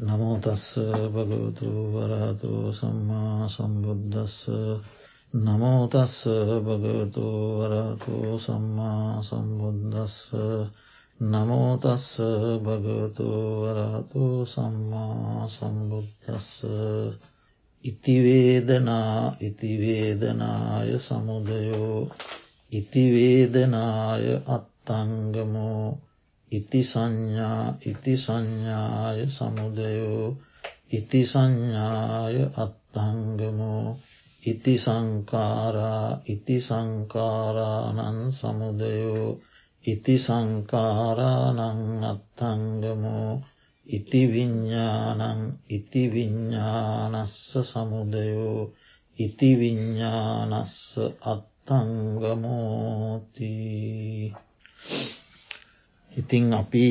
නමෝතස්ස භගවතු වරහතු සම්මා සම්බුද්ධස්ස නමෝතස්ස භගවතු වරහතු සම්මා සම්බුද්ධස්ස නමෝතස්ස භගවතු වරහතු සම්මා සම්බුද්ධස්ස ඉතිවේදනා ඉතිවේදනාය සමුදයෝ. ඉතිවේදනාය අත්තංගමෝ. ඉති සංඥා ඉති සංඥාය සමුදයෝ ඉති සංඥාය අත්තංගමෝ ඉති සංකාරා ඉති සංකාරානන් සමුදයෝ ඉති සංකාරානං අත්තංගමෝ ඉති විඤ්ඥානං ඉති විඤ්ඥානස්ස සමුදයෝ ඉති විඤ්ඥානස්ස අත්තංගමෝතිී ඉතිං අපි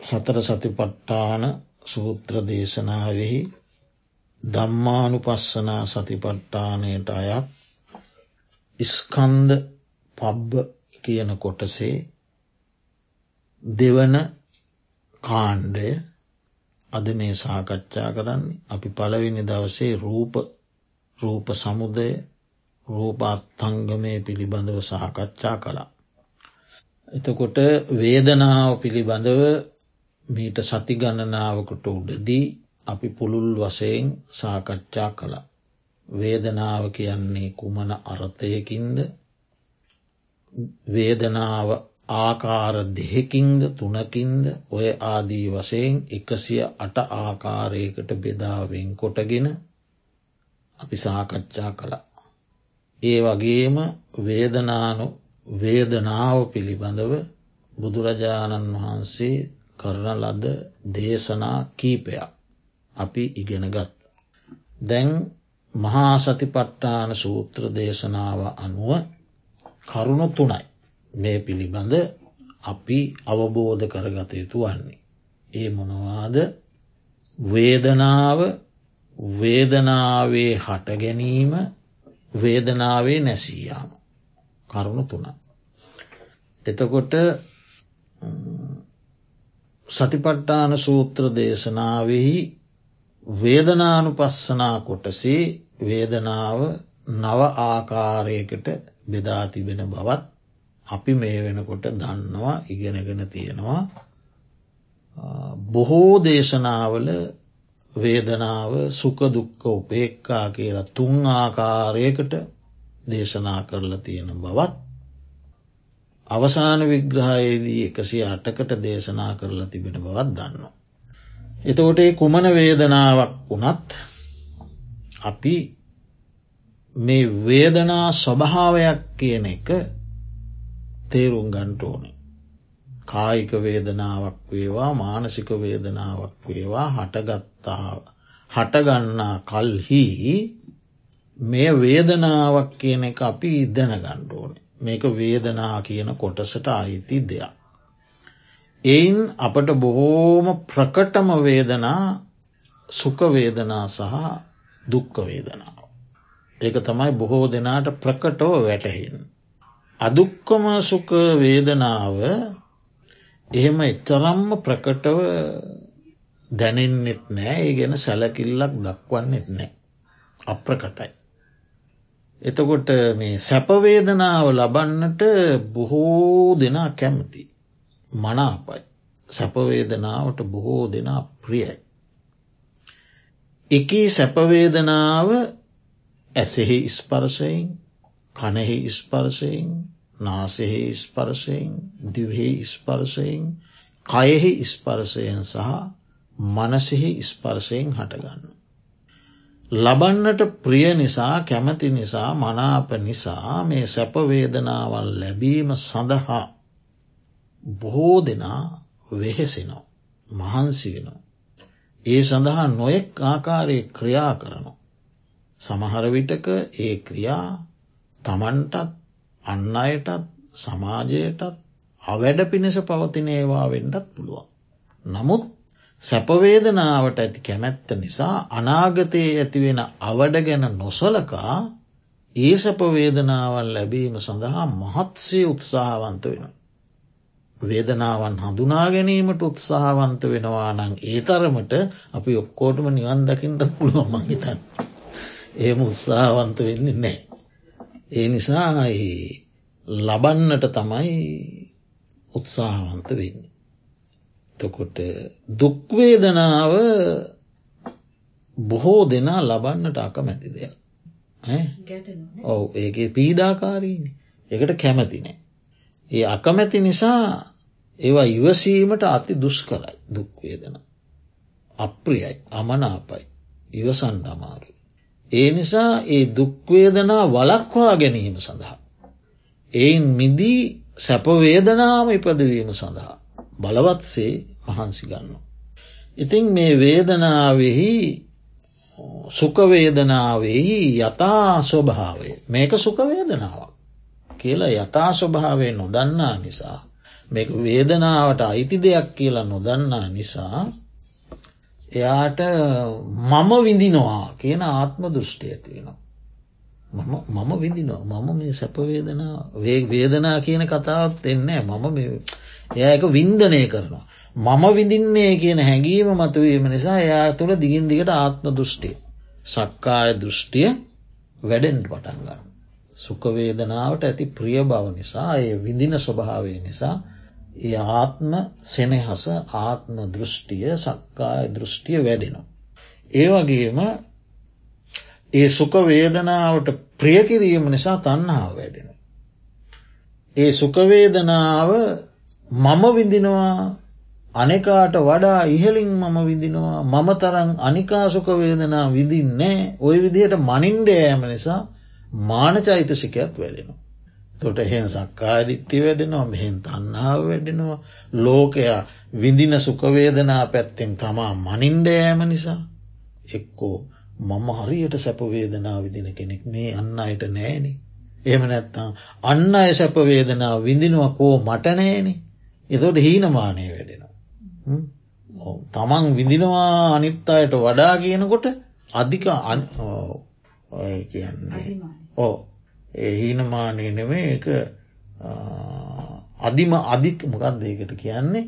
සතර සතිපට්ටාන සූත්‍ර දේශනාවෙහි දම්මානු පස්සනා සතිපට්ටානයට අයත් ඉස්කන්ද පබ්බ කියන කොටසේ දෙවන කාණ්ඩය අද මේ සාකච්ඡා කරන්නේ අපි පළවෙනි දවසේ රූප රූප සමුදය රූප අත්තංගමය පිළිබඳව සාකච්ඡා කළා. එතකොට වේදනාව පිළිබඳව මීට සති ගණනාවකට උඩදී අපි පුළුල් වසයෙන් සාකච්ඡා කළා. වේදනාව කියන්නේ කුමන අර්ථයකින්ද වේදනාව ආකාර දෙහෙකින්ද තුනකින්ද ඔය ආදී වසයෙන් එකසිය අට ආකාරයකට බෙදාවෙන් කොටගෙන අපි සාකච්ඡා කළා. ඒ වගේම වේදනානු වේදනාව පිළිබඳව බුදුරජාණන් වහන්සේ කරන ලද දේශනා කීපයක් අපි ඉගෙනගත්. දැන් මහා සතිපට්ටාන සූත්‍ර දේශනාව අනුව කරුණු තුනයි මේ පිළිබඳ අපි අවබෝධ කරගත යුතු වන්නේ. ඒ මොනවාද වේදනාව වේදනාවේ හට ගැනීම වේදනාවේ නැසීයාම. කරුණු තුන. එතකොට සතිපට්ටාන සූත්‍ර දේශනාවෙහි වේදනානු පස්සනා කොටසේ වේදනාව නව ආකාරයකට බෙදා තිබෙන බවත් අපි මේ වෙනකොට දන්නවා ඉගෙනගෙන තියෙනවා බොහෝ දේශනාවල වේදනාව සුකදුක්ක උපේක්කා කියලා තුන් ආකාරයකට දේශනා කරලා තියෙන බවත් අවසාන විග්‍රහයේදී එකසි අටකට දේශනා කරලා තිබෙන බවත් දන්න. එතකොට ඒ කුමන වේදනාවක් වුණත් අපි මේ වේදනා ස්වභාවයක් කියන එක තේරුම් ගන්ටෝනේ. කායික වේදනාවක් වේවා මානසික වේදනාවක් වේවා හටගත්තාව හටගන්නා කල්හි මේ වේදනාවක් කියන එක අපි ඉදන ගණ්ඩෝන මේක වේදනා කියන කොටසට අයිති දෙයක්. එයින් අපට බොහෝම ප්‍රකටම වේදනා සුකවේදනා සහ දුක්ක වේදනාව. ඒක තමයි බොහෝ දෙනාට ප්‍රකටව වැටහෙන්. අදුක්කම සුක වේදනාව එහෙම එතරම්ම ප්‍රකටව දැනෙන්නෙත් නෑ ඒ ගැන සැලකිල්ලක් දක්වන්නෙත් නෑ. අප්‍රකටයි. එතකොට මේ සැපවේදනාව ලබන්නට බොහෝ දෙනා කැමති. මනාපයි. සැපවේදනාවට බොහෝ දෙනා ප්‍රියයි. එකී සැපවේදනාව ඇසෙහි ස්පර්ශයෙන් කනෙහි ස්පර්ශයෙන් නාසෙහි ස්පර්ශයෙන් දිවහෙහි ස්පර්ශයෙන් කයෙහි ස්පර්ශයෙන් සහ මනසෙහි ස්පර්ශයෙන් හටගන්න. ලබන්නට ප්‍රිය නිසා කැමති නිසා මනාප නිසා මේ සැපවේදනාවල් ලැබීම සඳහා බොහෝ දෙනා වෙහෙසෙනෝ මහන්සිවෙනෝ. ඒ සඳහා නොයෙක් ආකාරයේ ක්‍රියා කරනු. සමහර විටක ඒ ක්‍රියා තමන්ටත් අන්න අයටත් සමාජයටත් අවැඩ පිණිස පවතින ඒවා වෙන්ඩත් පුළුවන්. නමුත් සැපවේදනාවට ඇති කැමැත්ත නිසා අනාගතයේ ඇතිවෙන අවඩ ගැන නොසලකා ඒ සැපවේදනාවල් ලැබීම සඳහා මහත්සේ උත්සාහවන්ත වෙන. වේදනාවන් හඳුනා ගැනීමට උත්සාහවන්ත වෙනවා නං ඒ තරමට අපි ඔක්කෝටම නිවන් දකිින්ට පුළුවන් මහිතන්. ඒම උත්සාහවන්ත වෙන්නේ නෑ. ඒ නිසා ලබන්නට තමයි උත්සාහවන්ත වෙන්න. තකොට දුක්වේදනාව බොහෝ දෙනා ලබන්නට අකමැති දෙයක්. ඔව ඒගේ පීඩාකාරීන එකට කැමතිනෑ. ඒ අකමැති නිසා ඒවා ඉවසීමට අති දුෂ් කරයි දුක්වේදන. අප්‍රියයි අමනාපයි ඉවසන්ඩ අමාරුයි. ඒ නිසා ඒ දුක්වේදනා වලක්වා ගැනීම සඳහා. එයින් මිදී සැපවේදනාම ඉපදවීම සඳහා බලවත්සේ මහන්සි ගන්න. ඉතින් මේ වේදනාවෙහි සුකවේදනාවෙහි යථා ස්වභාවය මේක සුකවේදනාවක් කියලා යථා ස්වභාවය නොදන්නා නිසා මේ වේදනාවට අයිති දෙයක් කියලා නොදන්නා නිසා එයාට මම විඳිනවා කියන ආත්ම දෘෂ්ටි ඇතිවෙනවා. මම විඳිනවා මම මේ සැපවේදනා වේදනා කියන කතාවත් එන්නේ මම එයක වින්දනය කරනවා. මම විඳින්නේ කියන හැඟීම මතුවීම නිසා එයා තුළ දිගින් දිගට ආත්ම දෘෂ්ටිය. සක්කාය දෘෂ්ටිය වැඩෙන්ට පටන්ගන්න. සුකවේදනාවට ඇති ප්‍රිය බව නිසා ඒ විඳින ස්වභාවය නිසා ඒ ආත්ම සෙනෙහස ආත්ම දෘෂ්ටිය සක්කාය දෘෂ්ටිය වැඩෙනවා. ඒ වගේම ඒ සුකවේදනාවට ප්‍රියකිරීම නිසා තන්නාව වැඩෙන. ඒ සුකවේදනාව මම විඳිනවා අනෙකාට වඩා ඉහලින් මම විදිනවා මම තරන් අනිකාසුකවේදනා විදින්නේ ඔය විදිහට මනින්ඩයෑම නිසා මාන චෛතසිකයක් වැඩෙනවා. තොට එහෙන් සක්කාදිට්ටි වැඩෙනවා මෙහෙන් තන්නාව වැඩෙනවා ලෝකයා විඳින සුකවේදනා පැත්තෙන් තමා මනින්ඩයෑම නිසා එක්කෝ මම හරියට සැපවේදනා විදින කෙනෙක් මේ අන්න අයට නෑනෙ. එහම නැත්තම් අන්න අය සැපවේදනා විඳිනවා කෝ මටනෑනෙ එතොට හීනමානය වැඩෙනවා. තමන් විඳිනවා අනිත් අයට වඩා කියනකොට අධික කියන්නේ ඕ හීනමානය නෙවේ එක අධිම අධික් මොකක් දෙකට කියන්නේ?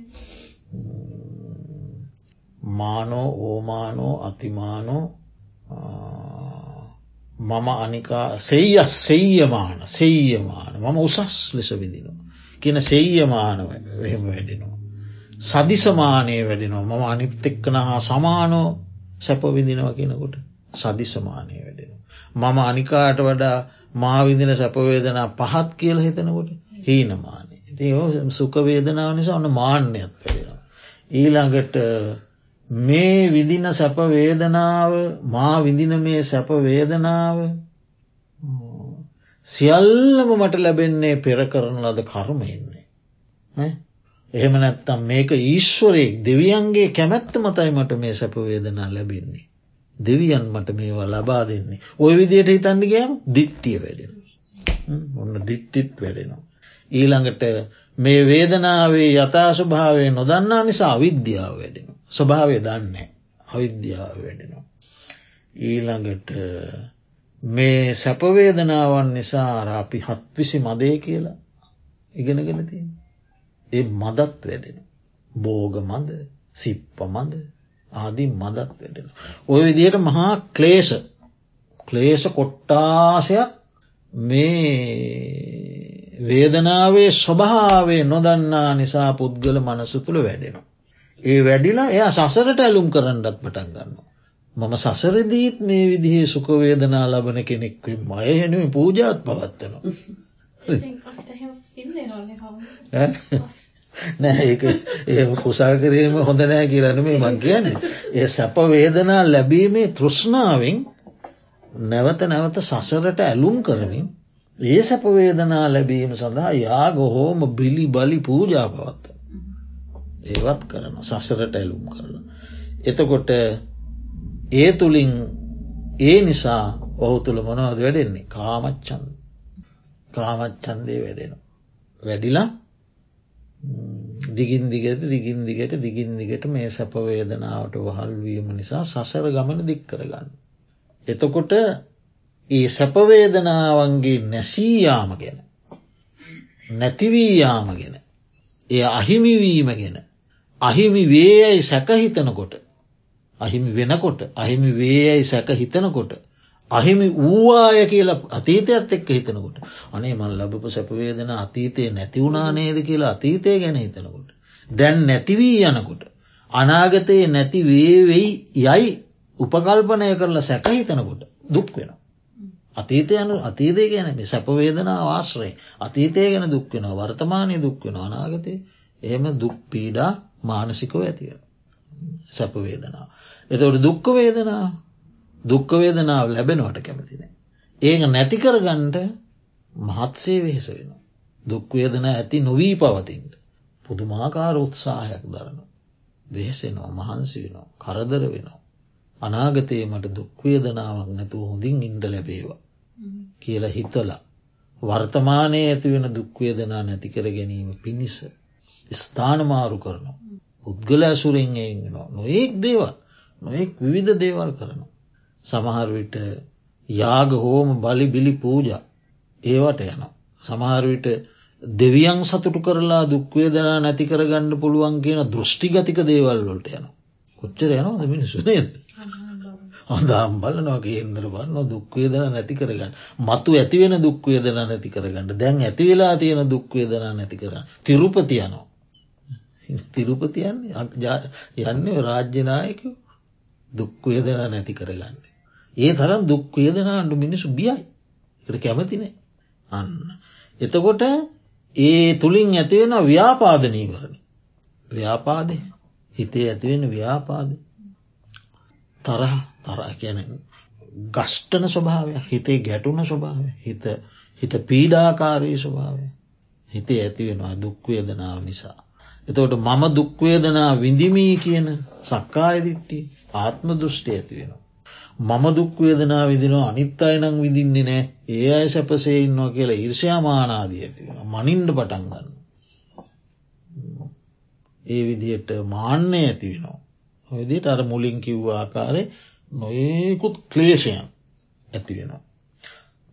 මානෝ ඕමානෝ අතිමානෝ මම අනිකා සෙය සෙය්‍යමාන සෙය්‍යමාන. මම උසස් ලෙස විදිනවා. කියන සෙය්‍යමානව එහෙම වැඩෙනවා. සදිසමානය වැඩෙනවා මම අනිත් එක්කන හා සමානෝ සැපවිදිනව කෙනකොට සදිසමානය වැඩෙනවා. මම අනිකාට වඩා මාවිදින සැපවේදනා පහත් කියල හිතනකොට හීනමානය. ඉති සුකවේදනාව නිසා ඔන්න මාන්‍යත් වැඩෙනවා. ඊළඟට මේ විදින සැපවේදනාව මා විදින මේ සැපවේදනාව සියල්ලම මට ලැබෙන්නේ පෙර කරන ලද කර්මයෙන්නේ. එහෙම නැත්තම් මේක ඊශ්වරයෙක් දෙවියන්ගේ කැමැත්ත මතයි මට මේ සැපවේදනා ලැබෙන්නේ. දෙවියන් මට මේවා ලබා දෙන්නේ. ඔය විදියට හිතන්නගේම දිට්ටිය වැඩෙන. ඔන්න දිට්ටිත් වැඩෙනවා. ඊළඟට මේ වේදනාවේ යථාශභාවය නොදන්නා නිසා අවිද්‍යාව වැඩෙන. ස්වභාවය දන්නේ අවිද්‍යාව වැඩෙනවා. ඊළඟට මේ සැපවේදනාවන් නිසා අපි හත්විසි මදේ කියලා ඉගෙනගෙන තිය. ඒ මදත් වැඩෙන. බෝග මද සිප්ප මද ආදී මදත් වැඩෙන. ඔය විදියට මහා ක්ලේෂ ක්ලේෂ කොට්ටාසයක් මේ වේදනාවේ ස්වභාවේ නොදන්නා නිසා පුද්ගල මනස තුළ වැඩෙනවා. ඒ වැඩිලා එයා සසරට ඇලුම් කරන්නත් පටන් ගන්න. මම සසරදීත් මේ විදිහේ සුකවේදනා ලබන කෙනෙක්වීම මය හෙනුව පූජාත් පවත්වනවා. නෑ ඒ කුසල් කිරීම හොඳ නෑ කියලන මේ මං කියන්නේ. ඒ සැප වේදනා ලැබීමේ තෘෂ්ණාවෙන් නැවත නැවත සසරට ඇලුම් කරමින් ඒ සැපවේදනා ලැබීම සඳහා යාග හෝම බිලි බලි පූජා පවත්ත. ඒවත් කරන සසරට ඇලුම් කරන. එතකොට ඒ තුළින් ඒ නිසා ඔහු තුළ මොනවද වැඩෙන්නේ කාමච්චන් කාමච්චන්දය වැඩෙනවා. වැඩිලා දිගින් දිගට දිගින් දිගට දිගින් දිගට මේ සැපවේදනාවට වහල්වීම නිසා සසර ගමන දික් කරගන්න. එතකොට ඒ සැපවේදනාවන්ගේ නැසීයාම ගැන නැතිවී යාම ගැන එය අහිමිවීම ගැන අහිමි වේයයි සැකහිතනකොට අහිමි වෙනකොට අහිමි වේයයි සැක හිතනකොට අහිමි වූවාය කියලා අතීතයත් එක්ක හිතනකොට අනේ මල් ලබපු සැපවේදන අතීතය නැතිවුණානේද කියලා අතීතය ගැන හිතනකොට. දැන් නැතිවී යනකොට. අනාගතයේ නැති වේවෙයි යයි උපකල්පනය කරලා සැකහිතනකොට දුක් වෙන. අතීතය යනු අතීතය ගැන සැපවේදනා වාශ්‍රය අතීතය ගැන දුක්වෙන වර්තමානය දුක්වෙන අනාගතය එහෙම දුක් පීඩා මානසිකව ඇතිව සැපවේදනා. එතවට දුක්ක වේදනා දුක්ක වේදනාව ලැබෙනවට කැමතිනේ. ඒක නැතිකරගන්ට මහත්සේ වෙහෙස වෙන. දුක්වේදන ඇති නොවී පවතින්ට. පුදුමාකාර උත්සාහයක් දරන. වෙහෙසෙනවා මහන්සි වෙනවා කරදර වෙනවා. අනාගතයේ මට දුක්වේදනාවක් නැතුව හොඳින් ඉන්ඩ ලැබේවා. කියලා හිතලා. වර්තමානයේ ඇතිවෙන දුක්වේදනා නැතිකර ගැනීම පිණිස. ස්ථානමාරු කරනවා. පුද්ගල ඇසුරෙන් එනවා නොඒක් දේවල් නොයෙක් විවිධ දේවල් කරනවා. සමහරවිට යාග හෝම බලි බිලි පූජ ඒවට යනවා. සමහරවිට දෙවියන් සතුටු කරලා දුක්වේදනා නැති කරගන්න පුළුවන් කියන දෘෂ්ටිගතික දේවල් වලට යන. කොච්චර යනවාද මිනිසුනේද. හොඳම් බලනවා කේන්දර බන්න දුක්වේදන නැති කරගන්න. මතු ඇතිවෙන දුක්වේදන නැති කරගන්න දැන් ඇතිවෙලා තියෙන දුක්වේදනා නැති කරන්න. තිරුපති යනවා. තිරුපතියන්නේ යන්න රාජ්‍යනායකු දුක්වේදන නැති කරගන්න. ඒ තරම් දුක්වේදනාන්ඩු මිනිසු බියයි එකට කැමතිනේ අන්න. එතකොට ඒ තුළින් ඇතිවෙන ව්‍යාපාදනී කරන. ව්‍යාපාදය හිතේ ඇතිවෙන ව්‍යාපාද තරහ තරහ කියන ගෂ්ටන ස්වභාවය හිතේ ගැටුන ස්වභාවය හිත හිත පීඩාකාරී ස්වභාවය හිතේ ඇතිවෙනවා දුක්වේදනාව නිසා. එතකොට මම දුක්වේදනා විඳිමී කියන සක්කායදිට්ටි ආත්ම දෘෂ්ටි ඇතිවෙනවා. මම දුක්වේදනා විදිනවා අනිත් අයනං විදින්නේ නෑ ඒ අය සැපසේ ඉන්නවා කියලා ඉර්ෂයාමානාදී ඇතිවෙන මනින්ඩ පටන්ගන්න. ඒ විදියට මාන්‍ය ඇති වෙනවා. විදිට අර මුලින් කිව්ව ආකාරය නොඒකුත් ක්ලේෂයන් ඇති වෙනවා.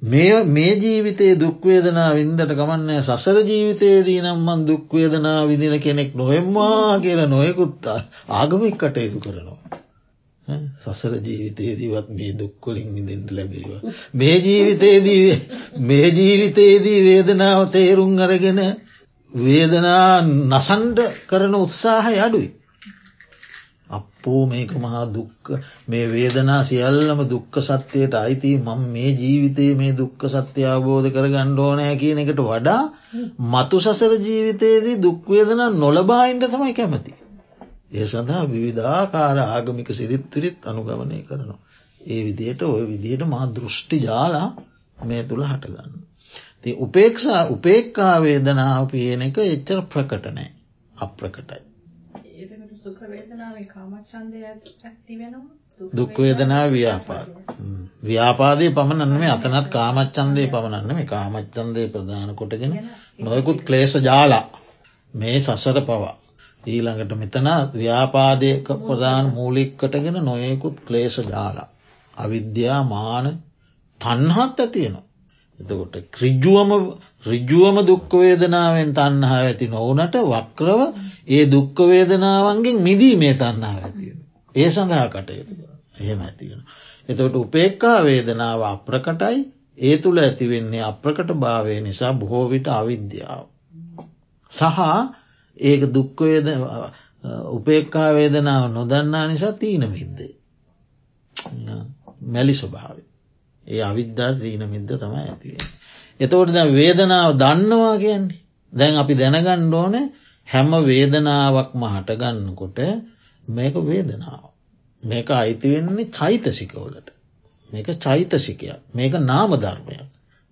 මේ මේ ජීවිතයේ දුක්වේදනා වින්දට ගමන්නේ සසර ජීවිතයේදී නම්මන් දුක්වේදනා විදින කෙනෙක් නොහෙම්මා කියල නොයකුත්තා ආගමික් කටයුතු කරනවා. සසර ජීවිතයේදීවත් මේ දුක්කොලින් විඳෙන්ට ලැබේවා. මේ ජීවිතයේදී මේ ජීවිතයේදී වේදනාව තේරුම් අරගෙන වේදනා නසන්ඩ කරන උත්සාහය අඩුයි. අපෝ මේක මහා දුක්ක මේ වේදනා සියල්ලම දුක්ක සත්‍යයට අයිති මං මේ ජීවිතයේ මේ දුක්ක සත්‍ය අවබෝධ කර ගණ්ඩෝනෑ කියන එකට වඩා මතු සසර ජීවිතයේදී දුක්වේදන නොලබායින්ට තමයි කැමති. ඒ සඳහා විවිධාකාර ආගමික සිරිත්තුරිත් අනුගමනය කරනවා. ඒ විදියට ඔය විදියට මා දෘෂ්ටි ජාලා මේ තුළ හටගන්න. ති උපේක්ෂා උපේක්කා වේදනාව පියන එක එච්චර ප්‍රකටනෑ අප්‍රකටයි. දුක්වේදනා ව්‍යාපාද. ව්‍යාපාදය පමණන්න මේ අතනත් කාමච්චන්දය පමණන්න මේ කාමච්චන්දය ප්‍රධාන කොටගෙන නොයකුත් ක්ලේෂ ජාලා මේ සසර පවා. ඊළඟට මෙතන ව්‍යාපාදයක ප්‍රධාන මූලික්කටගෙන නොයෙකුත් ක්ලේෂ ජාලා. අවිද්‍යා මාන තන්හත් ඇතියෙනවා. එතකොට ක්‍රිජ්ජුවම රිජ්ජුවම දුක්කවේදනාවෙන් තන්නහා ඇති නොවනට වක්‍රව ඒ දුක්කවේදනාවන්ගෙන් මිදීමේ තන්නා ඇතියෙන. ඒ සඳහා කටයුතු එහෙම ඇතියෙන. එතකොට උපේක්කා වේදනාව අප්‍රකටයි ඒ තුළ ඇතිවෙන්නේ අප්‍රකට භාවය නිසා බොහෝවිට අවිද්‍යාව. සහ ඒක දුක්වේද උපේක්කා වේදනාව නොදන්නා නිසා තීන විද්දේ. මැලි ස්වභාවය. ඒ අවිද්දා සීන මිද්ද තමයි ඇතිවේ. එතවට ද වේදනාව දන්නවා කියන්නේ දැන් අපි දැනගණ්ඩ ඕන හැම වේදනාවක්ම හටගන්නකොට මේක වේදනාව. මේක අයිතිවෙන්නේ චෛතසිකවලට. මේක චෛතසිකයක් මේක නාම ධර්මයක්.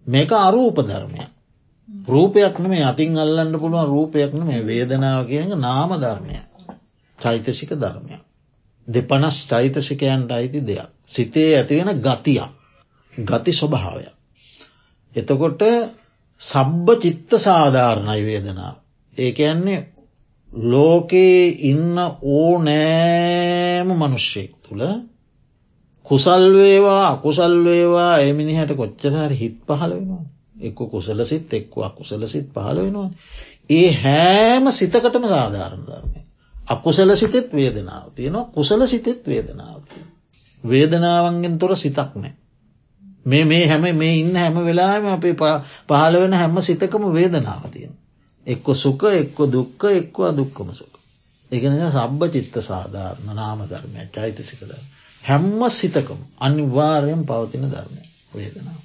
මේක අරූප ධර්මයක්. රූපයක්න මේ අතින් අල්ලන්න පුළුවන් රූපයක්න මේ වේදනාව කියන නාම ධර්මයක්. චෛතසික ධර්මයක්. දෙපනස් චෛතසිකයන්ට අයිති දෙයක්. සිතේ ඇතිවෙන ගතියක්. ගති ස්වභාවය. එතකොට සබ්බ චිත්ත සාධාරණයි වේදනාව. ඒක යන්නේ ලෝකයේ ඉන්න ඕනෑම මනුෂ්‍යයෙක් තුළ කුසල්වේවා අකුසල්වේවා එමිනිහට කොච්චසාර හිත් පහල වෙනවා. එක්ක කුසල සිත් එක්ව අකුසල සිත් පහල වෙනවා. ඒ හෑම සිතකටම සාධාරණ ධර්මය. අකුසල සිතෙත් වේදනාව තියෙනවා කුසල සිතෙත් වේදනාව තියෙන. වේදනාවන්ගෙන් තොර සිතක් නෑ. මේ මේ හැම මේ ඉන්න හැම වෙලාම අපේ පහළ වෙන හැම සිතකම වේදනාව තියෙන. එක්ක සුක එක්ක දුක්ක එක්ව දුක්කම සුක. එකන සබ්බ චිත්ත සාධාරණ නාම ධර්මය චෛතසිකද. හැම්ම සිතකම අනිවාර්යෙන් පවතින ධර්මය වේදනාව.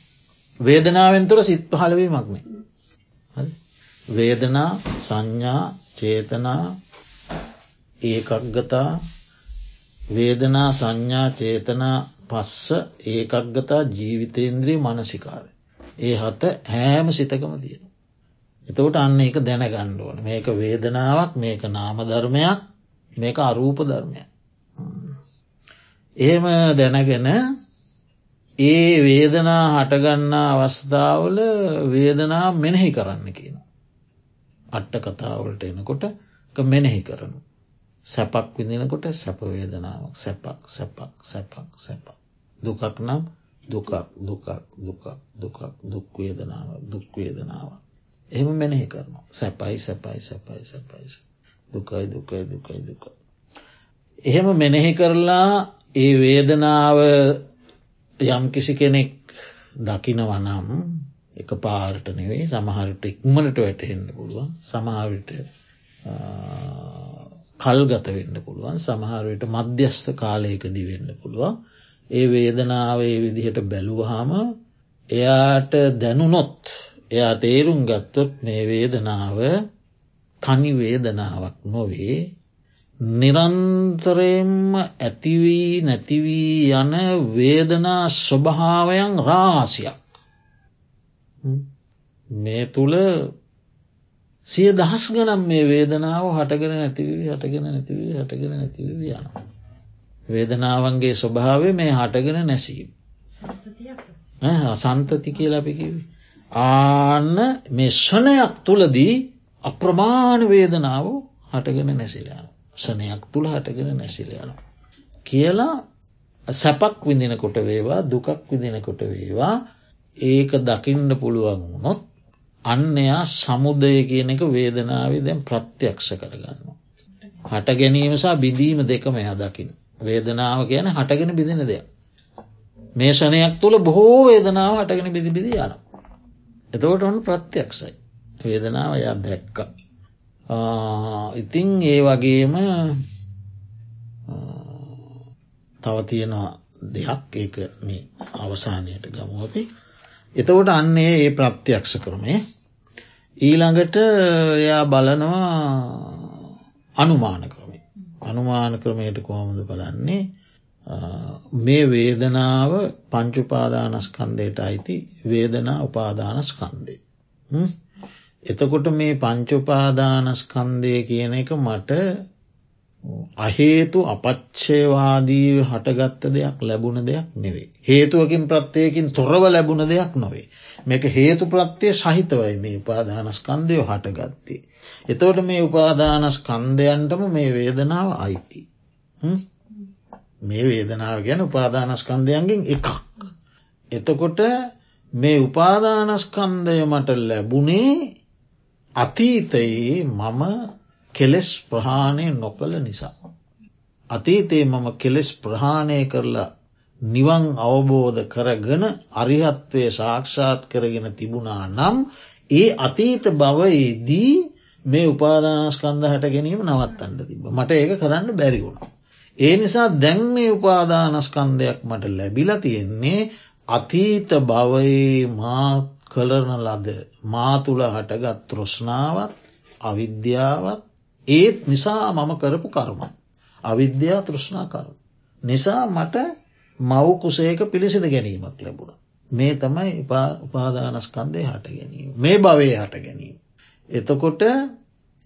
වේදනාවෙන්තුර සිත් පහලවීමක්නේ. වේදනා සංඥා චේතනා ඒකක්ගතා වේදනා සංඥා චේතනා පස්ස ඒකක්ගතා ජීවිතේන්ද්‍රී මනසිකාරය. ඒ හත හෑම සිතකම තියෙන. එතකොට අන්න එක දැනගණ්ඩුවන මේක වේදනාවක් මේක නාම ධර්මයක් මේක අරූප ධර්මයක්. එහෙම දැනගෙන ඒ වේදනා හටගන්නා අවස්ථාවල වේදනා මෙනෙහි කරන්න කියන. අට්ට කතාවලට එනකොට මෙනෙහි කරනු. සැපක් විඳනකොට සැපවේදනාවක් සැපක් සැපක් සැපක් සැපක්. දුකක් නම් දුකක් දුකක් දුකක් දුකක් දුක්වේදනාව දුක්වේදනාව. එහෙම මෙනෙහි කරනවා සැපයි සැපයි සැපයි සැපයි දුකයි දුකයි දුකයි දුක. එහෙම මෙනෙහි කරලා ඒ වේදනාව යම් කිසි කෙනෙක් දකිනවනම් එක පාරට නෙවෙයි සමහරට ඉක්මනට වැටහෙන්න පුළුවන් සමහවිට කල්ගත වෙන්න පුළුවන්. සමහරවිට මධ්‍යස්ථ කාලයකදි වෙන්න පුළුවන්. ඒ වේදනාවේ විදිහට බැලුවහම එයාට දැනුනොත් එයා තේරුම් ගත්තොත් මේ වේදනාව තනි වේදනාවක් නොවේ. නිරන්තරයෙන්ම ඇතිවී නැතිවී යන වේදනා ස්වභාවයන් රාසියක්. මේ තුළ සිය දහස් ගනම් මේ වේදනාව හටගෙන නැතිවී හටගෙන නැතිවී හටගෙන නැතිවී යන. වේදනාවන්ගේ ස්වභාවය මේ හටගෙන නැසීම. සන්තති කියලා අපිකිවි. ආන්න මේ ෂණයක් තුළදී අප්‍රමාණ වේදනාව හටගෙන නැසිලාන. ෂණයක් තුළ හටගෙන නැසිලයන. කියලා සැපක් විඳිනකොට වේවා දුකක් විදිනකොට වේවා ඒක දකින්න පුළුවන් වුණොත් අන්නයා සමුදය කියන එක වේදනාවේ දැන් ප්‍රත්‍යක්ෂ කරගන්න. හට ගැනීමසා බිඳීම දෙකම එයා දකින. වේදනාව කියන හටගෙන බිඳෙන දෙයක්. මේ ෂණයක් තුළ බොහෝ වේදනාව හටගෙන බිදි බිදි යන. එතවට ඔන්න ප්‍රත්‍යක්ෂයි. වේදනාව ය දැක්ක. ඉතිං ඒ වගේම තව තියෙනවා දෙයක් ඒක මේ අවසානයට ගමු අපි. එතකොට අන්නේ ඒ ප්‍රත්‍යක්ෂ කරමේ ඊළඟට එයා බලනවා අනුමාන ක්‍රමේ අනුමාන ක්‍රමයට කොහොමද බලන්නේ? මේ වේදනාව පංචුපාදානස්කන්දයට අයිති වේදනා උපාදානස්කන්දේ. එතකොට මේ පංචුපාදානස්කන්දය කියන එක මට අහේතු අපච්චේවාදීව හටගත්ත දෙයක් ලැබුණ දෙයක් නෙවේ. හේතුවකින් ප්‍රත්්‍යයකින් තොරව ලැබුණ දෙයක් නොවේ. මේක හේතු ප්‍රත්‍යය සහිතවයි මේ උපාදානස්කන්දය හටගත්තේ. එතවට මේ උපාදානස්කන්දයන්ටම මේ වේදනාව අයිති. මේ වේදනාව ගැන උපාදානස්කන්දයන්ගෙන් එකක්. එතකොට මේ උපාදානස්කන්දය මට ලැබුණේ අතීතයේ මම කෙලෙස් ප්‍රහාණය නොකළ නිසා. අතීතයේ මම කෙලෙස් ප්‍රහාණය කරලා නිවන් අවබෝධ කරගෙන අරිහත්වය සාක්ෂාත් කරගෙන තිබුණා නම් ඒ අතීත භවයේදී මේ උපාදානස්කන්ද හට ගැනීම නවත්තන්න තිබ මට ඒක කරන්න බැරි වුණ. ඒ නිසා දැන් මේ උපාදානස්කන්දයක් මට ලැබිලා තියෙන්නේ අතීත භවයේ මා කලරන ලද මා තුළ හටගත් තෘෂ්ණාවත් අවිද්‍යාවත් ඒත් නිසා මම කරපු කර්ම. අවිද්‍යා තෘෂ්ණා කරු. නිසා මට මව්කුසේක පිළිසිඳ ගැනීමක් ලැබුණ. මේ තමයි උපාදානස්කන්දය හට ගැනීම. මේ භවය හට ගැනීම. එතකොට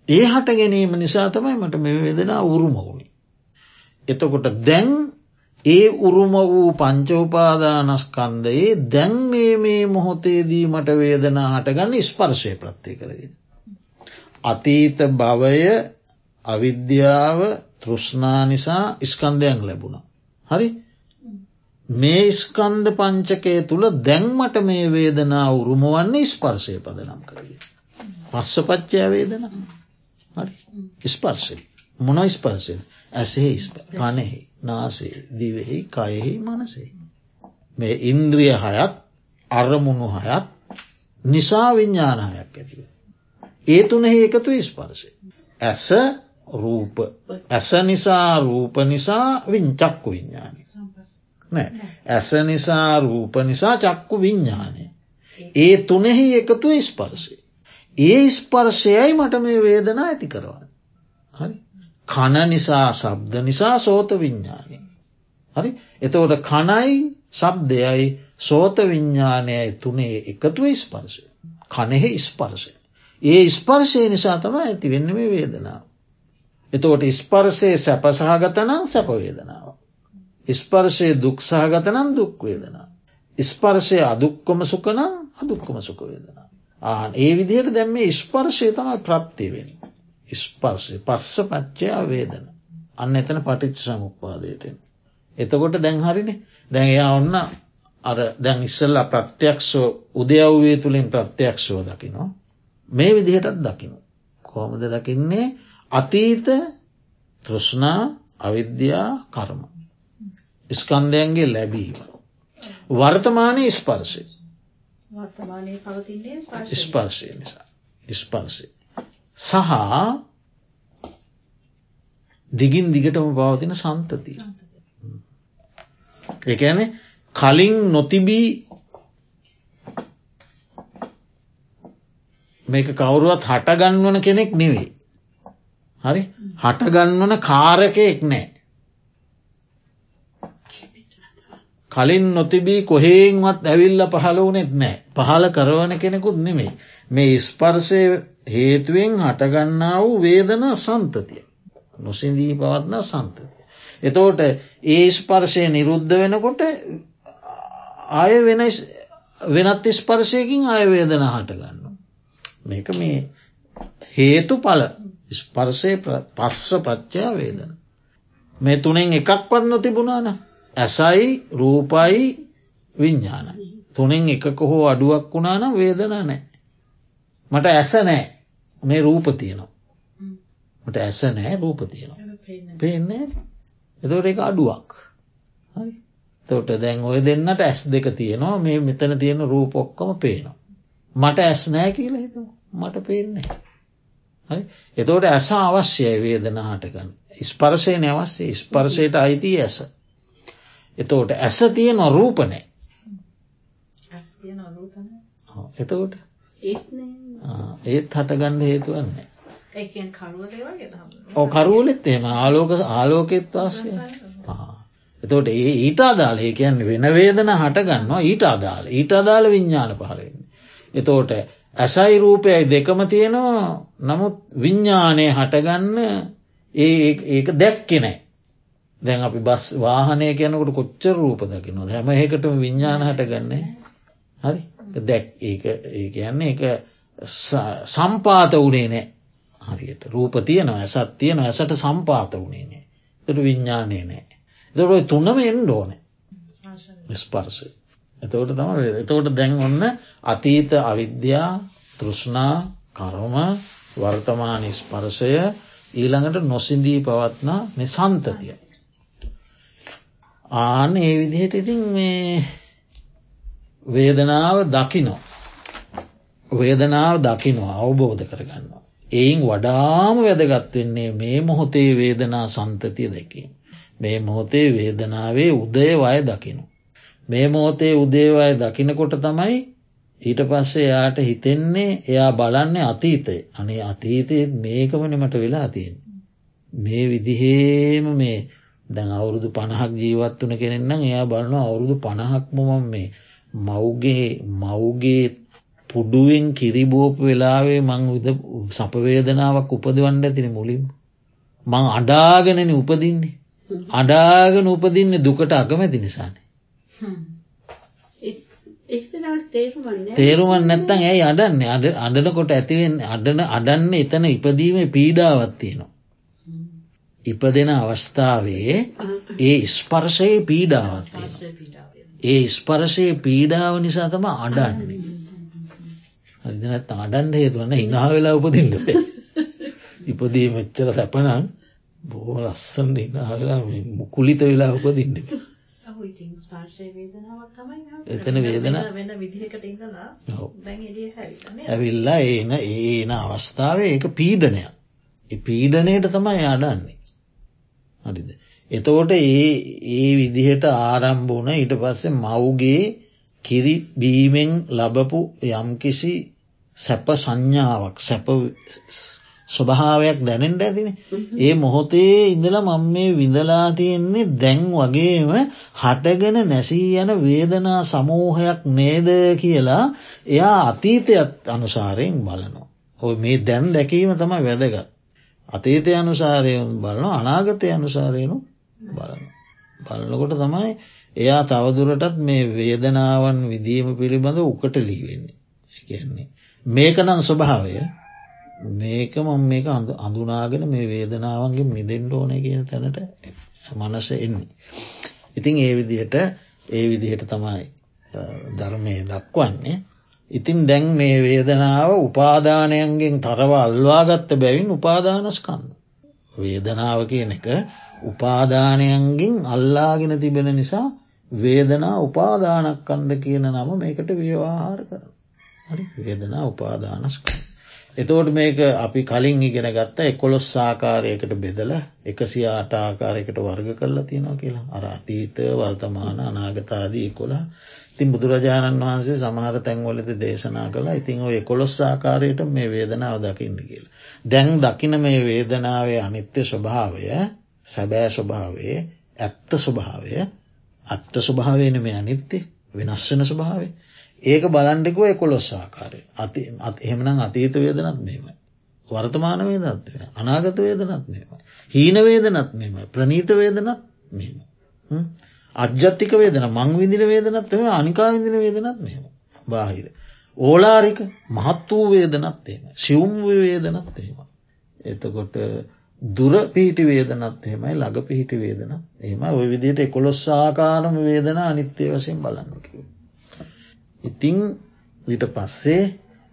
ඒ හට ගැනීම නිසා තමයි මට මෙ වෙදෙන උරුම වුණි. එතකොට දැන් ඒ උරුම වූ පංචෝපාදානස්කන්දයේ දැන් මේ මේ මොහොතේදී මට වේදනා හටගන්න ස්පර්ශය ප්‍රත්තිය කරගෙන. අතීත භවය අවිද්‍යාව තෘෂ්ණා නිසා ස්කන්දයන් ලැබුණ. හරි මේ ස්කන්ද පංචකය තුළ දැන්මට මේ වේදනා උරුම වන්නේ ස්පර්ශය පදනම් කරගෙන. පස්ස පච්චය වේදන හරි ස්පර්ශය මොන ස්පර්ශයද ඇසේ කනෙහි නාසේ දිවෙහි කයෙහි මනසේ මේ ඉන්ද්‍රිය හයත් අරමුණු හයත් නිසා විඤ්ඥානහයක් ඇතිව. ඒ තුනෙහි එකතු ස්පර්ශය. ඇස රූප ඇස නිසා රූප නිසා විංචක්කු විඤ්ඥානය. නෑ ඇස නිසා රූප නිසා චක්කු විඤ්ඥානය. ඒ තුනෙහි එකතු ස්පර්ශය. ඒ ස්පර්ශයයි මට මේ වේදනා ඇති කරවන. හරි කන නිසා සබ්ද නිසා සෝත විඤ්ඥානය. හරි එතවට කනයි සබ්දයයි සෝත විඤ්ඥානයයි තුනේ එකතුව ස්පර්ශය. කනෙහි ස්පර්ශය. ඒ ස්පර්ශය නිසා තම ඇති වෙන්න මේ වේදනාව. එතවට ස්පර්ශය සැපසහගතනම් සැපවේදනාව. ස්පර්ශය දුක්සහගතනම් දුක්වේදනා. ස්පර්ශය අදුක්කොම සුකනම් අදුක්කොම සුකවේදනා. ආන ඒ විදිහට දැම් මේ ස්පර්ශය තමයි ප්‍රත්තිවෙන්. ස්පර්ශය පස්ස පච්චයා වේදන. අන්න එතන පටිච්ච සමුපාදයටෙන්. එතකොට දැන් හරිනේ දැන් එයා ඔන්න අර දැන් ඉස්සල්ලා ප්‍රත්‍යක්ෂෝ උදයව්වේ තුළින් ප්‍රත්‍යක්ෂෝ දකිනවා. මේ විදිහටත් දකිනු. කොහොමද දකින්නේ අතීත තෘෂ්ණා අවිද්‍යා කර්ම. ස්කන්දයන්ගේ ලැබීම. වර්තමානය ස්පර්ශය ස්පර්ශය නිසා ස්පර්ශය. සහ දිගින් දිගටම පවතින සන්තතිය. එකන කලින් නොතිබී මේක කවුරුවත් හටගන්වන කෙනෙක් නෙවෙයි. හරි හටගන්වන කාරකයෙක් නෑ. කලින් නොතිබී කොහේන්වත් ඇවිල්ල පහළ වනෙත් නෑ පහල කරවන කෙනෙකුත් නෙමේ මේ ස්පර්ශය හේතුවෙන් හටගන්නා වූ වේදන සන්තතිය නොසිදී පවත්න සන්තතිය. එතෝට ඒ ස්පර්ශය නිරුද්ධ වෙනකොට ආය වෙන වෙනත් ස්පර්ශයකින් අයවේදන හටගන්න. මේක මේ හේතු පල ස්පර්ශය පස්ස පච්චා වේදන. මේ තුනෙන් එකක්වත් නොතිබුණාන ඇසයි රූපයි විඤ්ඥාන. තුනෙන් එකක හෝ අඩුවක් වුණාන වේදන නෑ. මට ඇස නෑ මේ රූප තියනවා. මට ඇස නෑ රූප තියනවා. පේන්නේ එතවට එක අඩුවක්. තොට දැන් ඔය දෙන්නට ඇස් දෙක තියෙනවා මේ මෙතන තියෙන රූපොක්කම පේනවා. මට ඇස් නෑ කියලා හිතු මට පේන්නේ. හරි එතෝට ඇස අවශ්‍යය වේදන හටගන්න. ස්පර්ශය නැවස්සේ ස්පර්ශයට අයිති ඇස. එතෝට ඇස තියෙන රූපනෑ. එතකොට ඒත් හටගන්න හේතුවන්නේ. කරුවලෙත් එම ආලෝක ආලෝකෙත් වස්ය එතෝට ඒ ඊට අදාල ඒ කියන්න වෙන වේදන හටගන්නවා ඊට අදාල ඊට අදාල විඤ්ඥාන පහලෙන්. එතෝට ඇසයි රූපයයි දෙකම තියෙනවා. නමුත් විඤ්ඥානය හටගන්න ඒක දැක්කෙනෑ. දැන් අපි බස් වාහනය කියනකට කොච්චර රූප දකිනවා හැම ඒකටම විඤ්ඥාන හටගන්නේ. හරි? දැක් ඒ කියන්නේ එක සම්පාත වනේ නෑ හරියට රූප තියන ඇසත් තියෙන ඇසට සම්පාත වනේ නෑ තට විඤ්ඥානය නෑ එතට තුන්නම එන්ඩ ඕනේ. ස්පර්සය එතවට තම එතවට දැන් ඔන්න අතීත අවිද්‍යා තෘෂ්ණා කරම වර්තමාන ස්පර්ශය ඊළඟට නොසින්දී පවත්නා මේ සන්තතිය. ආන ඒ විදිහට ඉතින් මේ වේදනාව දකිනෝ. වේදනාව දකිනවා අවබෝධ කරගන්නවා. එයින් වඩාම වැදගත් වෙන්නේ මේ මොහොතේ වේදනා සන්තතිය දැකීම. මේ මොහොතේ වේදනාවේ උදය වය දකිනු. මේ මොහොතේ උදේවය දකිනකොට තමයි ඊට පස්සේ එයාට හිතෙන්නේ එයා බලන්නේ අතීතය අනේ අතීතයත් මේකමනමට වෙලා තියෙන්. මේ විදිහේම මේ දැන් අවුරුදු පණහක් ජීවත් වන කෙනෙන්නම් එයා බලන අවුරුදු පණහක්මම මේ මව්ගේ මව්ගේ පුඩුවෙන් කිරිබෝප වෙලාවේ මං විද සපවේදනාවක් උපදවන්න ඇතින මුලින්. මං අඩාගෙනන උපදින්නේ. අඩාගෙන උපදින්න දුකට අකමැති නිසානේ. තේරුමන් නැත්තන් ඇයි අඩන්න? අඩ අඩනකොට ඇතිවෙන් අඩන අඩන්න එතන ඉපදීම පීඩාවත්තියනවා. ඉපදෙන අවස්ථාවේ ඒ ස්පර්ශයේ පීඩාවත්තිය. ඒ ස්පර්ශයේ පීඩාව නිසා තම අඩන්නේ. හරිදනත් අඩන්ඩ හේතුවන්න හිනා වෙලා උපදින්නට ඉපදී මෙච්චර සැපනන් බෝ ලස්සන් ඉනාවෙලා මුකුලිත වෙලා උපදින්න එතන වේදන ඇවිල්ලා ඒන ඒන අවස්ථාවේ ඒක පීඩනයක්. පීඩනයට තමයි අඩන්නේ. හරිද? එතකොට ඒ ඒ විදිහට ආරම්භ වන ඊට පස්සේ මව්ගේ කිරි බීමෙන් ලබපු යම්කිසි සැප සංඥාවක් සැප ස්වභාවයක් දැනෙන්ට ඇතින ඒ මොහොතේ ඉඳල මං මේ විඳලා තියෙන්නේ දැන් වගේම හටගෙන නැසී යන වේදනා සමූහයක් නේද කියලා එයා අතීතයත් අනුසාරයෙන් බලනවා. ඔය මේ දැන් දැකීම තමයි වැදගත්. අතීතය අනුසාරයෙන් බලන අනාගතය අනුසාරයනු බලන. බලනකොට තමයි එයා තවදුරටත් මේ වේදනාවන් විදීම පිළිබඳ උකට ලීවෙන්නේ. කියන්නේ. මේකනං ස්වභාවය මේක මම මේක අඳුනාගෙන මේ වේදනාවන්ගේ මිදෙන්ඩ ඕන කියන තැනට මනස එන්නේ. ඉතින් ඒ විදිහට ඒ විදිහට තමයි ධර්මය දක්වන්නේ. ඉතින් දැන් මේ වේදනාව උපාදානයන්ගෙන් තරව අල්වාගත්ත බැවින් උපාදානස්කන්න. වේදනාව කියන එක උපාදානයන්ගෙන් අල්ලාගෙන තිබෙන නිසා වේදනා උපාදානක්කන්ද කියන නම මේකට ව්‍යවාහාර කර. හරි වේදනා උපාදානස්කන්න. එතෝට මේක අපි කලින් ඉගෙන ගත්ත එකොළොස් ආකාරයකට බෙදල එකසි ආට ආකාරයකට වර්ග කරලා තියෙනවා කියලා. අර අතීත වර්තමාන අනාගතාදී කොලා ඉතින් බුදුරජාණන් වහන්සේ සමහර තැන්වලද දේශනා කලා ඉතිං ඔය කොළොස් ආකාරයට මේ වේදනාව දකින්න කියලා. දැන් දකින මේ වේදනාවේ අනිත්‍ය ස්වභාවය සැබෑ ස්වභාවේ ඇත්ත ස්වභාවය අත්ත ස්වභාවයන මේ අනිත්‍ය වෙනස්වන ස්වභාවේ ඒක බලන්ඩෙකුව එකොළොස් ආකාරය අති එහෙමනම් අතීත වේදනත් මෙම. වර්තමාන වේදත් අනාගත වේදනත් මෙම. හීන වේදනත් මෙම ප්‍රනීත වේදනත් මෙම. අජ්‍යත්තික වේදන මං විදින වේදනත් එම අනිකා විදින වේදනත් මෙම. බාහිර. ඕලාරික මහත් වූ වේදනත් එම. සිවුම් වේදනත් එහෙම. එතකොට දුර පිහිටි වේදනත් එහෙමයි ළඟ පිහිටි වේදන එම ඔය විදියට එකොළොස් ආකාරම වේදන අනිත්‍යය වසයෙන් බලන්නකිව. ඉතිං විට පස්සේ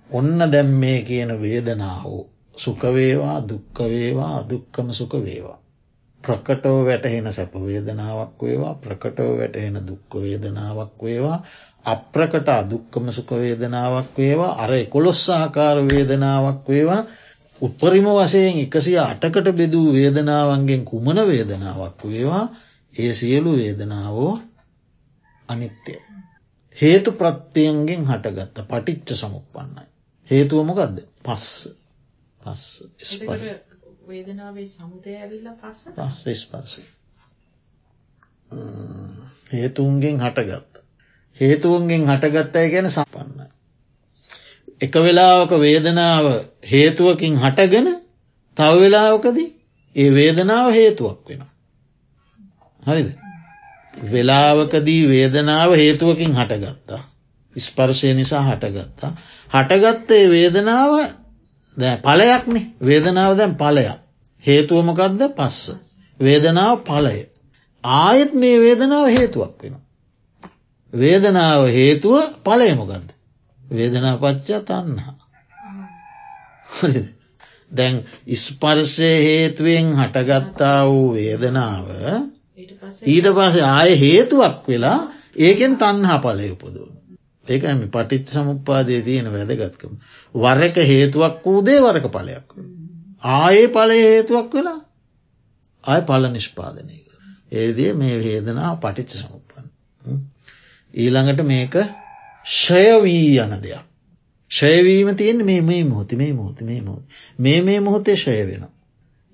ඔන්න දැම් මේ කියන වේදනාව සුකවේවා දුක්කවේවා අදුක්කම සුක වේවා. ප්‍රකටෝ වැටහෙන සැප වේදනාවක් වේවා ප්‍රකටෝ වැටහෙන දුක්ක වේදනාවක් වේවා අප්‍රකට අදුක්කම සුක වේදනාවක් වේවා අර එකොළොස් ආකාර වේදනාවක් වේවා උපරිම වසයෙන් එකසිය අටකට බෙදූ වේදනාවන්ගෙන් කුමන වේදනාවක් වේවා ඒ සියලු වේදනාවෝ අනිත්‍යය. හේතු ප්‍රත්තියන්ගෙන් හටගත්ත පටිච්ච සමුපන්නයි. හේතුවමකක්ද පස්ස පස්ස පස්ස ස්පර්ස හේතුන්ගෙන් හටගත්ත. හේතුවන්ගෙන් හටගත්තය ගැන සපන්නයි. එක වෙලාවක වේදනාව හේතුවකින් හටගෙන තව වෙලාවකදී ඒ වේදනාව හේතුවක් වෙන. හරිද. වෙලාවකදී වේදනාව හේතුවකින් හටගත්තා. ස්පර්ශය නිසා හටගත්තා. හටගත්තේ වේදනාව පලයක්නෙ වේදනාව දැන් පලයක්. හේතුවමකක්ද පස්ස. වේදනාව පලය. ආයෙත් මේ වේදනාව හේතුවක් වෙන. වේදනාව හේතුව පලයමකක්ද. වේදනා පච්චා තන්නා. දැන් ඉස්පර්ශය හේතුවෙන් හටගත්තා වූ වේදනාව ඊට පස ආය හේතුවක් වෙලා ඒකෙන් තන්හා පලය උපදුවන. ඒකම පටිච් සමුපාදය තියෙන වැදගත්කම. වරක හේතුවක් වූදේ වරක පලයක්. ආයේ පලය හේතුවක් වෙලා ආය පල නිෂ්පාදනය කර. ඒදේ මේ වේදනා පටිච්ච සමුපන්න. ඊළඟට මේක ෂයවී යන දෙයක්. ෂයවීම තියෙන් මේ මේ මොහොති මේ මොහොති මේ මොහොත් මේ මේ මොහොතේ ෂය වෙන.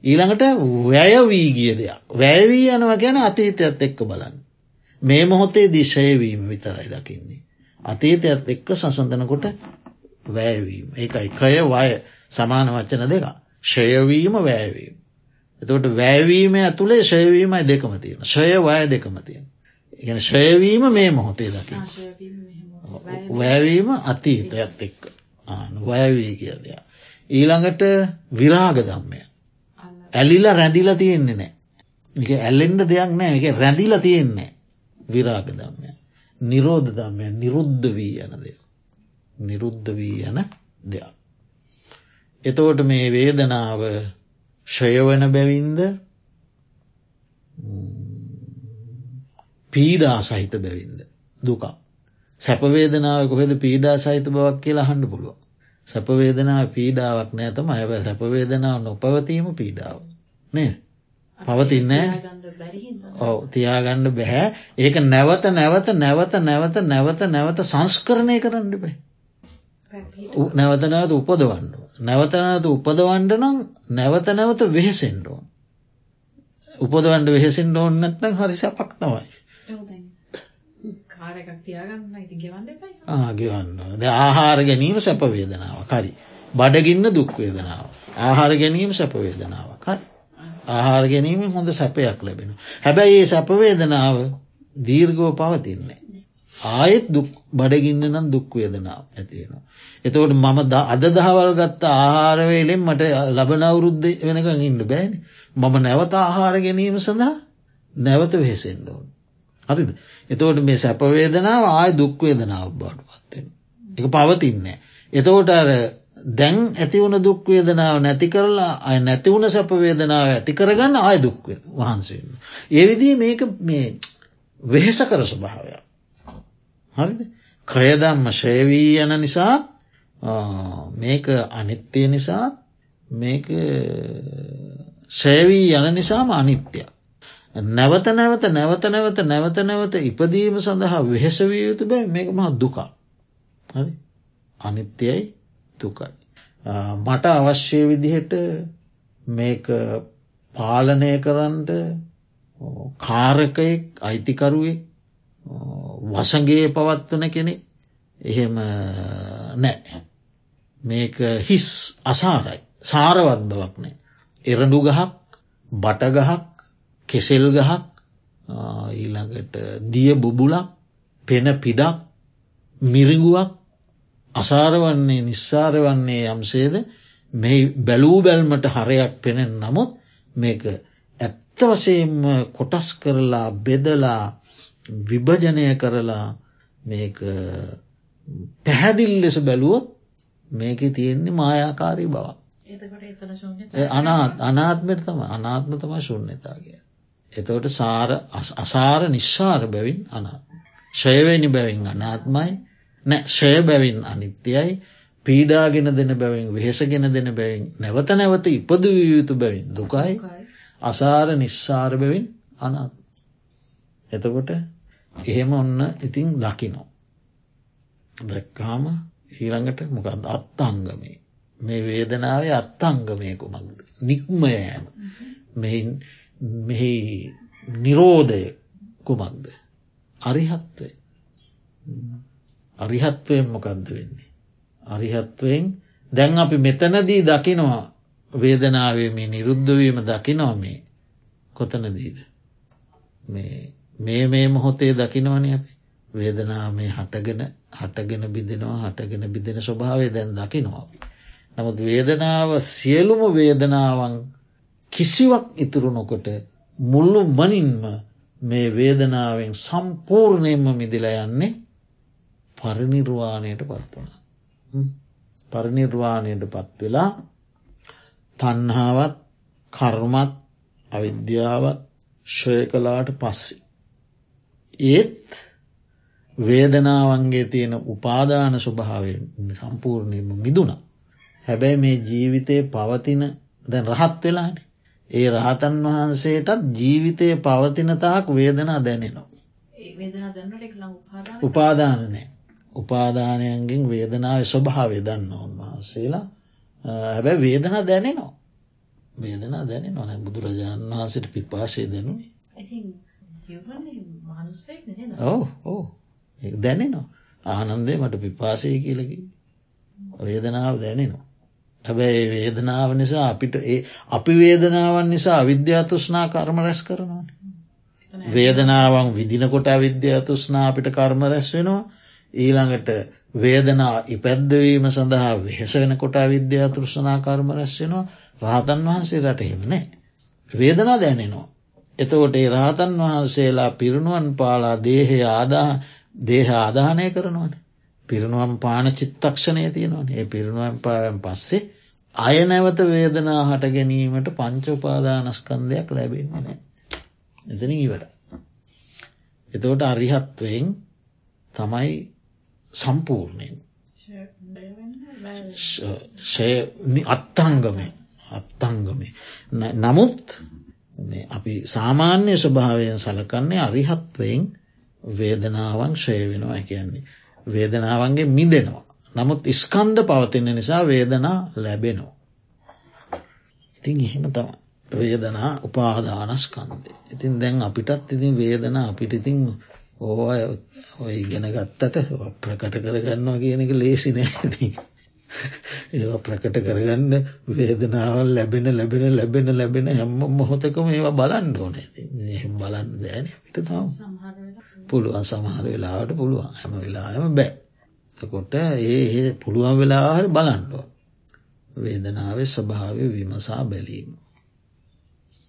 ඊළඟට වැය වී ගිය දෙයක් වැෑවී යනවා ගැන අතීතයත් එක්ක බලන්න. මේ මොහොතේ දිශයවීම විතරයි දකින්නේ. අතීතයත් එක්ක සසඳනකොට වැෑවීම ඒකයි කය වය සමාන වච්චන දෙක ෂයවීම වැෑවීම. එතකොට වැෑවීම ඇතුළේ ෂයවීමයි දෙකම තියෙන ෂය වය දෙකම තියෙන. ඉගෙන ෂයවීම මේ මොහොතේ දකි. වැෑවීම අතීතයත් එක්ක වයවී කිය දෙයක්. ඊළඟට විරාග දම්මය ඇලිලා රැඳිලා තියෙන්නේ නෑ. එක ඇල්ලෙන්ඩ දෙයක් නෑ එක රැඳිලා තියෙන්නේ විරාග දම්මය. නිරෝධ දම්මය නිරුද්ධ වී යන දෙය. නිරුද්ධ වී යන දෙයක්. එතෝට මේ වේදනාව ෂයවන බැවින්ද පීඩා සහිත බැවින්ද දුකක්. සැපවේදනාව කොහෙද පීඩා සහිත බවක් කියලා හන්න පුළුව. සැපවේදනාව පීඩාවක් නෑතම ඇබ සැපවේදනාව නොපවතීම පීඩාව. නේ පවතින්නේ ඔව තියාගන්න බැහැ ඒක නැවත නැවත නැවත නැවත නැවත නැවත සංස්කරණය කරන්න බෑ. නැවත නැවත උපදවන්න. නැවත නැවත උපදවන්ඩ නම් නැවත නැවත වෙහෙසෙන්ඩෝන්. උපදවන්ඩ වෙහෙසින් ඕන්න නැත්නම් හරි සැපක් තමයි. ආගෙවන්න ද ආහාර ගැනීම සැපවේදනාව කරි. බඩගින්න දුක්වේදනාව. ආහාර ගැනීම සැපවේදනාව කරි. ආහාර ගැනීම හොඳ සැපයක් ලැබෙන. හැබැයි ඒ සැපවේදනාව දීර්ගෝ පවතින්නේ. ආයෙත් දුක් බඩගින්න නම් දුක්වේදනාව ඇතියෙනවා. එතකොට මම අද දහවල් ගත්ත ආහාරවේලෙන් මට ලබන අවුරුද්ධ වෙනකං ඉන්න බෑන මම නැවත ආහාර ගැනීම සඳහා නැවත වෙහෙසෙන්ඩ ඕන්. හරිද. එතකොට මේ සැපවේදනාව ආය දුක්වේදනාව බාඩ පත්වෙන. එක පවතින්නේ. එතකොට අර දැන් ඇතිවුණ දුක්වේදනාව නැති කරලා අය නැතිවුණ සැපවේදනාව ඇති කරගන්න ආය දුක්ව වහන්සේන්න. ඒ විදිී මේක මේ වෙහෙස කර ස්වභාවයක්. හරිද කයදම්ම ශයවී යන නිසා මේක අනිත්‍යය නිසා මේක ශයවී යන නිසාම අනිත්‍යයක්. නැවත නැවත නැවත නැවත නැවත නැවත ඉපදීම සඳහා වෙහෙසවිය යුතු බෑ මේක මහ දුකා. හරි අනිත්‍යයයි දුකයි. මට අවශ්‍ය විදිහට මේක පාලනය කරන්ට කාරකයෙක් අයිතිකරුවෙක් වසගේ පවත්වන කෙනෙ එහෙම නෑ. මේක හිස් අසාරයි සාරවත් බවක් නෑ. එරඩු ගහක් බටගහක් කෙසෙල් ගහක් ඊළඟට දිය බුබුලක් පෙන පිඩක් මිරිගුවක් අසාර වන්නේ නිස්සාර වන්නේ යම්සේද මේ බැලූ බැල්මට හරයක් පෙනෙන් නමුත් මේක ඇත්ත වසයෙන්ම කොටස් කරලා බෙදලා විභජනය කරලා මේක පැහැදිල් ලෙස බැලුවොත් මේක තියෙන්නේ මායාකාරී බවක්. අනාත් අනාත්මයට තම අනාත්ම තමයි ශුන්්‍යතාගේ. එතවට සාර අසාර නිශ්ශාර බැවින් අනාත්ම. ශයවැනි බැවින් අනාත්මයි. නෑ ශය බැවින් අනිත්‍යයි. පීඩාගෙන දෙන බැවින් වෙහෙසගෙන දෙන බැවින් නැවත නැවත ඉපද යුතු බැවින් දුකයි. අසාර නිශ්ශාර බැවින් අනාත්ම. එතකොට එහෙම ඔන්න ඉතින් දකිනෝ. දැක්කාම ඊළඟට මොකද අත්තංගමේ මේ වේදනාවේ අත්තංගමයකු මගද නික්මයෑම මෙහි නිරෝධය කුමක්ද? අරිහත්වය අරිහත්වයෙන් මොකක්ද වෙන්නේ. අරිහත්වයෙන් දැන් අපි මෙතනදී දකිනවා වේදනාවේ මේ නිරුද්ධවීම දකිනෝ මේ. කොතනදීද? මේ මේ මොහොතේ දකිනවන අපි. වේදනා මේ හටගෙන හටගෙන බිදෙනවා හටගෙන බිදෙන ස්වභාවය දැන් දකිනවා. නමුත් වේදනාව සියලුම වේදනාවන් කිසිවක් ඉතුරු නොකොට මුල්ලු මනින්ම මේ වේදනාවෙන් සම්පූර්ණයෙන්ම මිදිල යන්නේ පරිනිර්වාණයට පත්වන. පරිනිර්වාණයට පත්වෙලා තන්හාවත් කර්මත් අවිද්‍යාවත් ශය කලාට පස්සෙ. ඒත් වේදනාවන්ගේ තියෙන උපාදාන ස්වභාවය සම්පූර්ණයම මිදුණ. හැබැයි මේ ජීවිතය පවතින දැන් රහත් වෙලාන. ඒ රහතන් වහන්සේටත් ජීවිතය පවතිනතාක් වේදනා දැනෙනවා. උපාදානනෑ. උපාදානයන්ගෙන් වේදනාව ස්වභාවය දන්න උන්වහන්සේලා හැබැ වේදනා දැනෙනවා. වේදනා දැනෙ නොන බුදුරජාණන් වහන්සට පිපාසය දැනුවේ. ඕ ඕ දැනෙනවා ආනන්දේ මට පිපාසය කියලකි වේදනාව දැනෙනවා. හැබැයි වේදනාව නිසා අපිට ඒ අපි වේදනාවන් නිසා අවිද්‍යාතුෂ්නා කර්ම රැස් කරනවා. වේදනාවන් විදිනකොට අවිද්‍යාතුෂ්නා අපිට කර්ම රැස් වෙනවා ඊළඟට වේදනා ඉපැද්දවීම සඳහා වෙහෙස වෙන කොට විද්‍යාතෘෂනා කර්ම රැස් වෙනවා රාතන් වහන්සේ රට එහෙමනේ. වේදනා දැනෙනවා. එතකොට ඒ රාතන් වහන්සේලා පිරුණුවන් පාලා දේහය ආදා දේහ ආදානය කරනවන. පිරිනුවම් පාන චිත්තක්ෂණය තියෙනවා ඒ පිරිනුවම් පායන් පස්සේ අය නැවත වේදනා හට ගැනීමට පංච උපාදානස්කන්දයක් ලැබෙන්නේ නෑ. එතන ඉවර. එතවට අරිහත්වයෙන් තමයි සම්පූර්ණයෙන් අත්තංගමේ අත්තංගමේ නමුත් අපි සාමාන්‍ය ස්වභාවයෙන් සලකන්නේ අරිහත්වයෙන් වේදනාවන් ශය වෙනවා කියන්නේ. වේදනාවන්ගේ මිදෙනවා. නමුත් ඉස්කන්ද පවතින නිසා වේදනා ලැබෙනවා. ඉතින් එහෙම තම වේදනා උපාදානස්කන්දේ. ඉතින් දැන් අපිටත් ඉතින් වේදනා අපිට ඉතින් ඕ ඔය ඉගෙන ගත්තට ප්‍රකට කරගන්නවා කියන එක ලේසි නෑ. ඒ ප්‍රකට කරගන්න වේදනාවල් ලැබෙන ලැබෙන ලැබෙන ලැබෙන හැම මොහොතකම ඒවා බලන්න ඕන ඇති එහෙම බලන්න දෑන පිට තම පුළුවන් සමහර වෙලාවට පුළුවන්. හැම වෙලාම බෑ. කොට ඒ පුළුවන් වෙලාහර බලන්ඩුව වේදනාවේ ස්වභාවය විමසා බැලීම.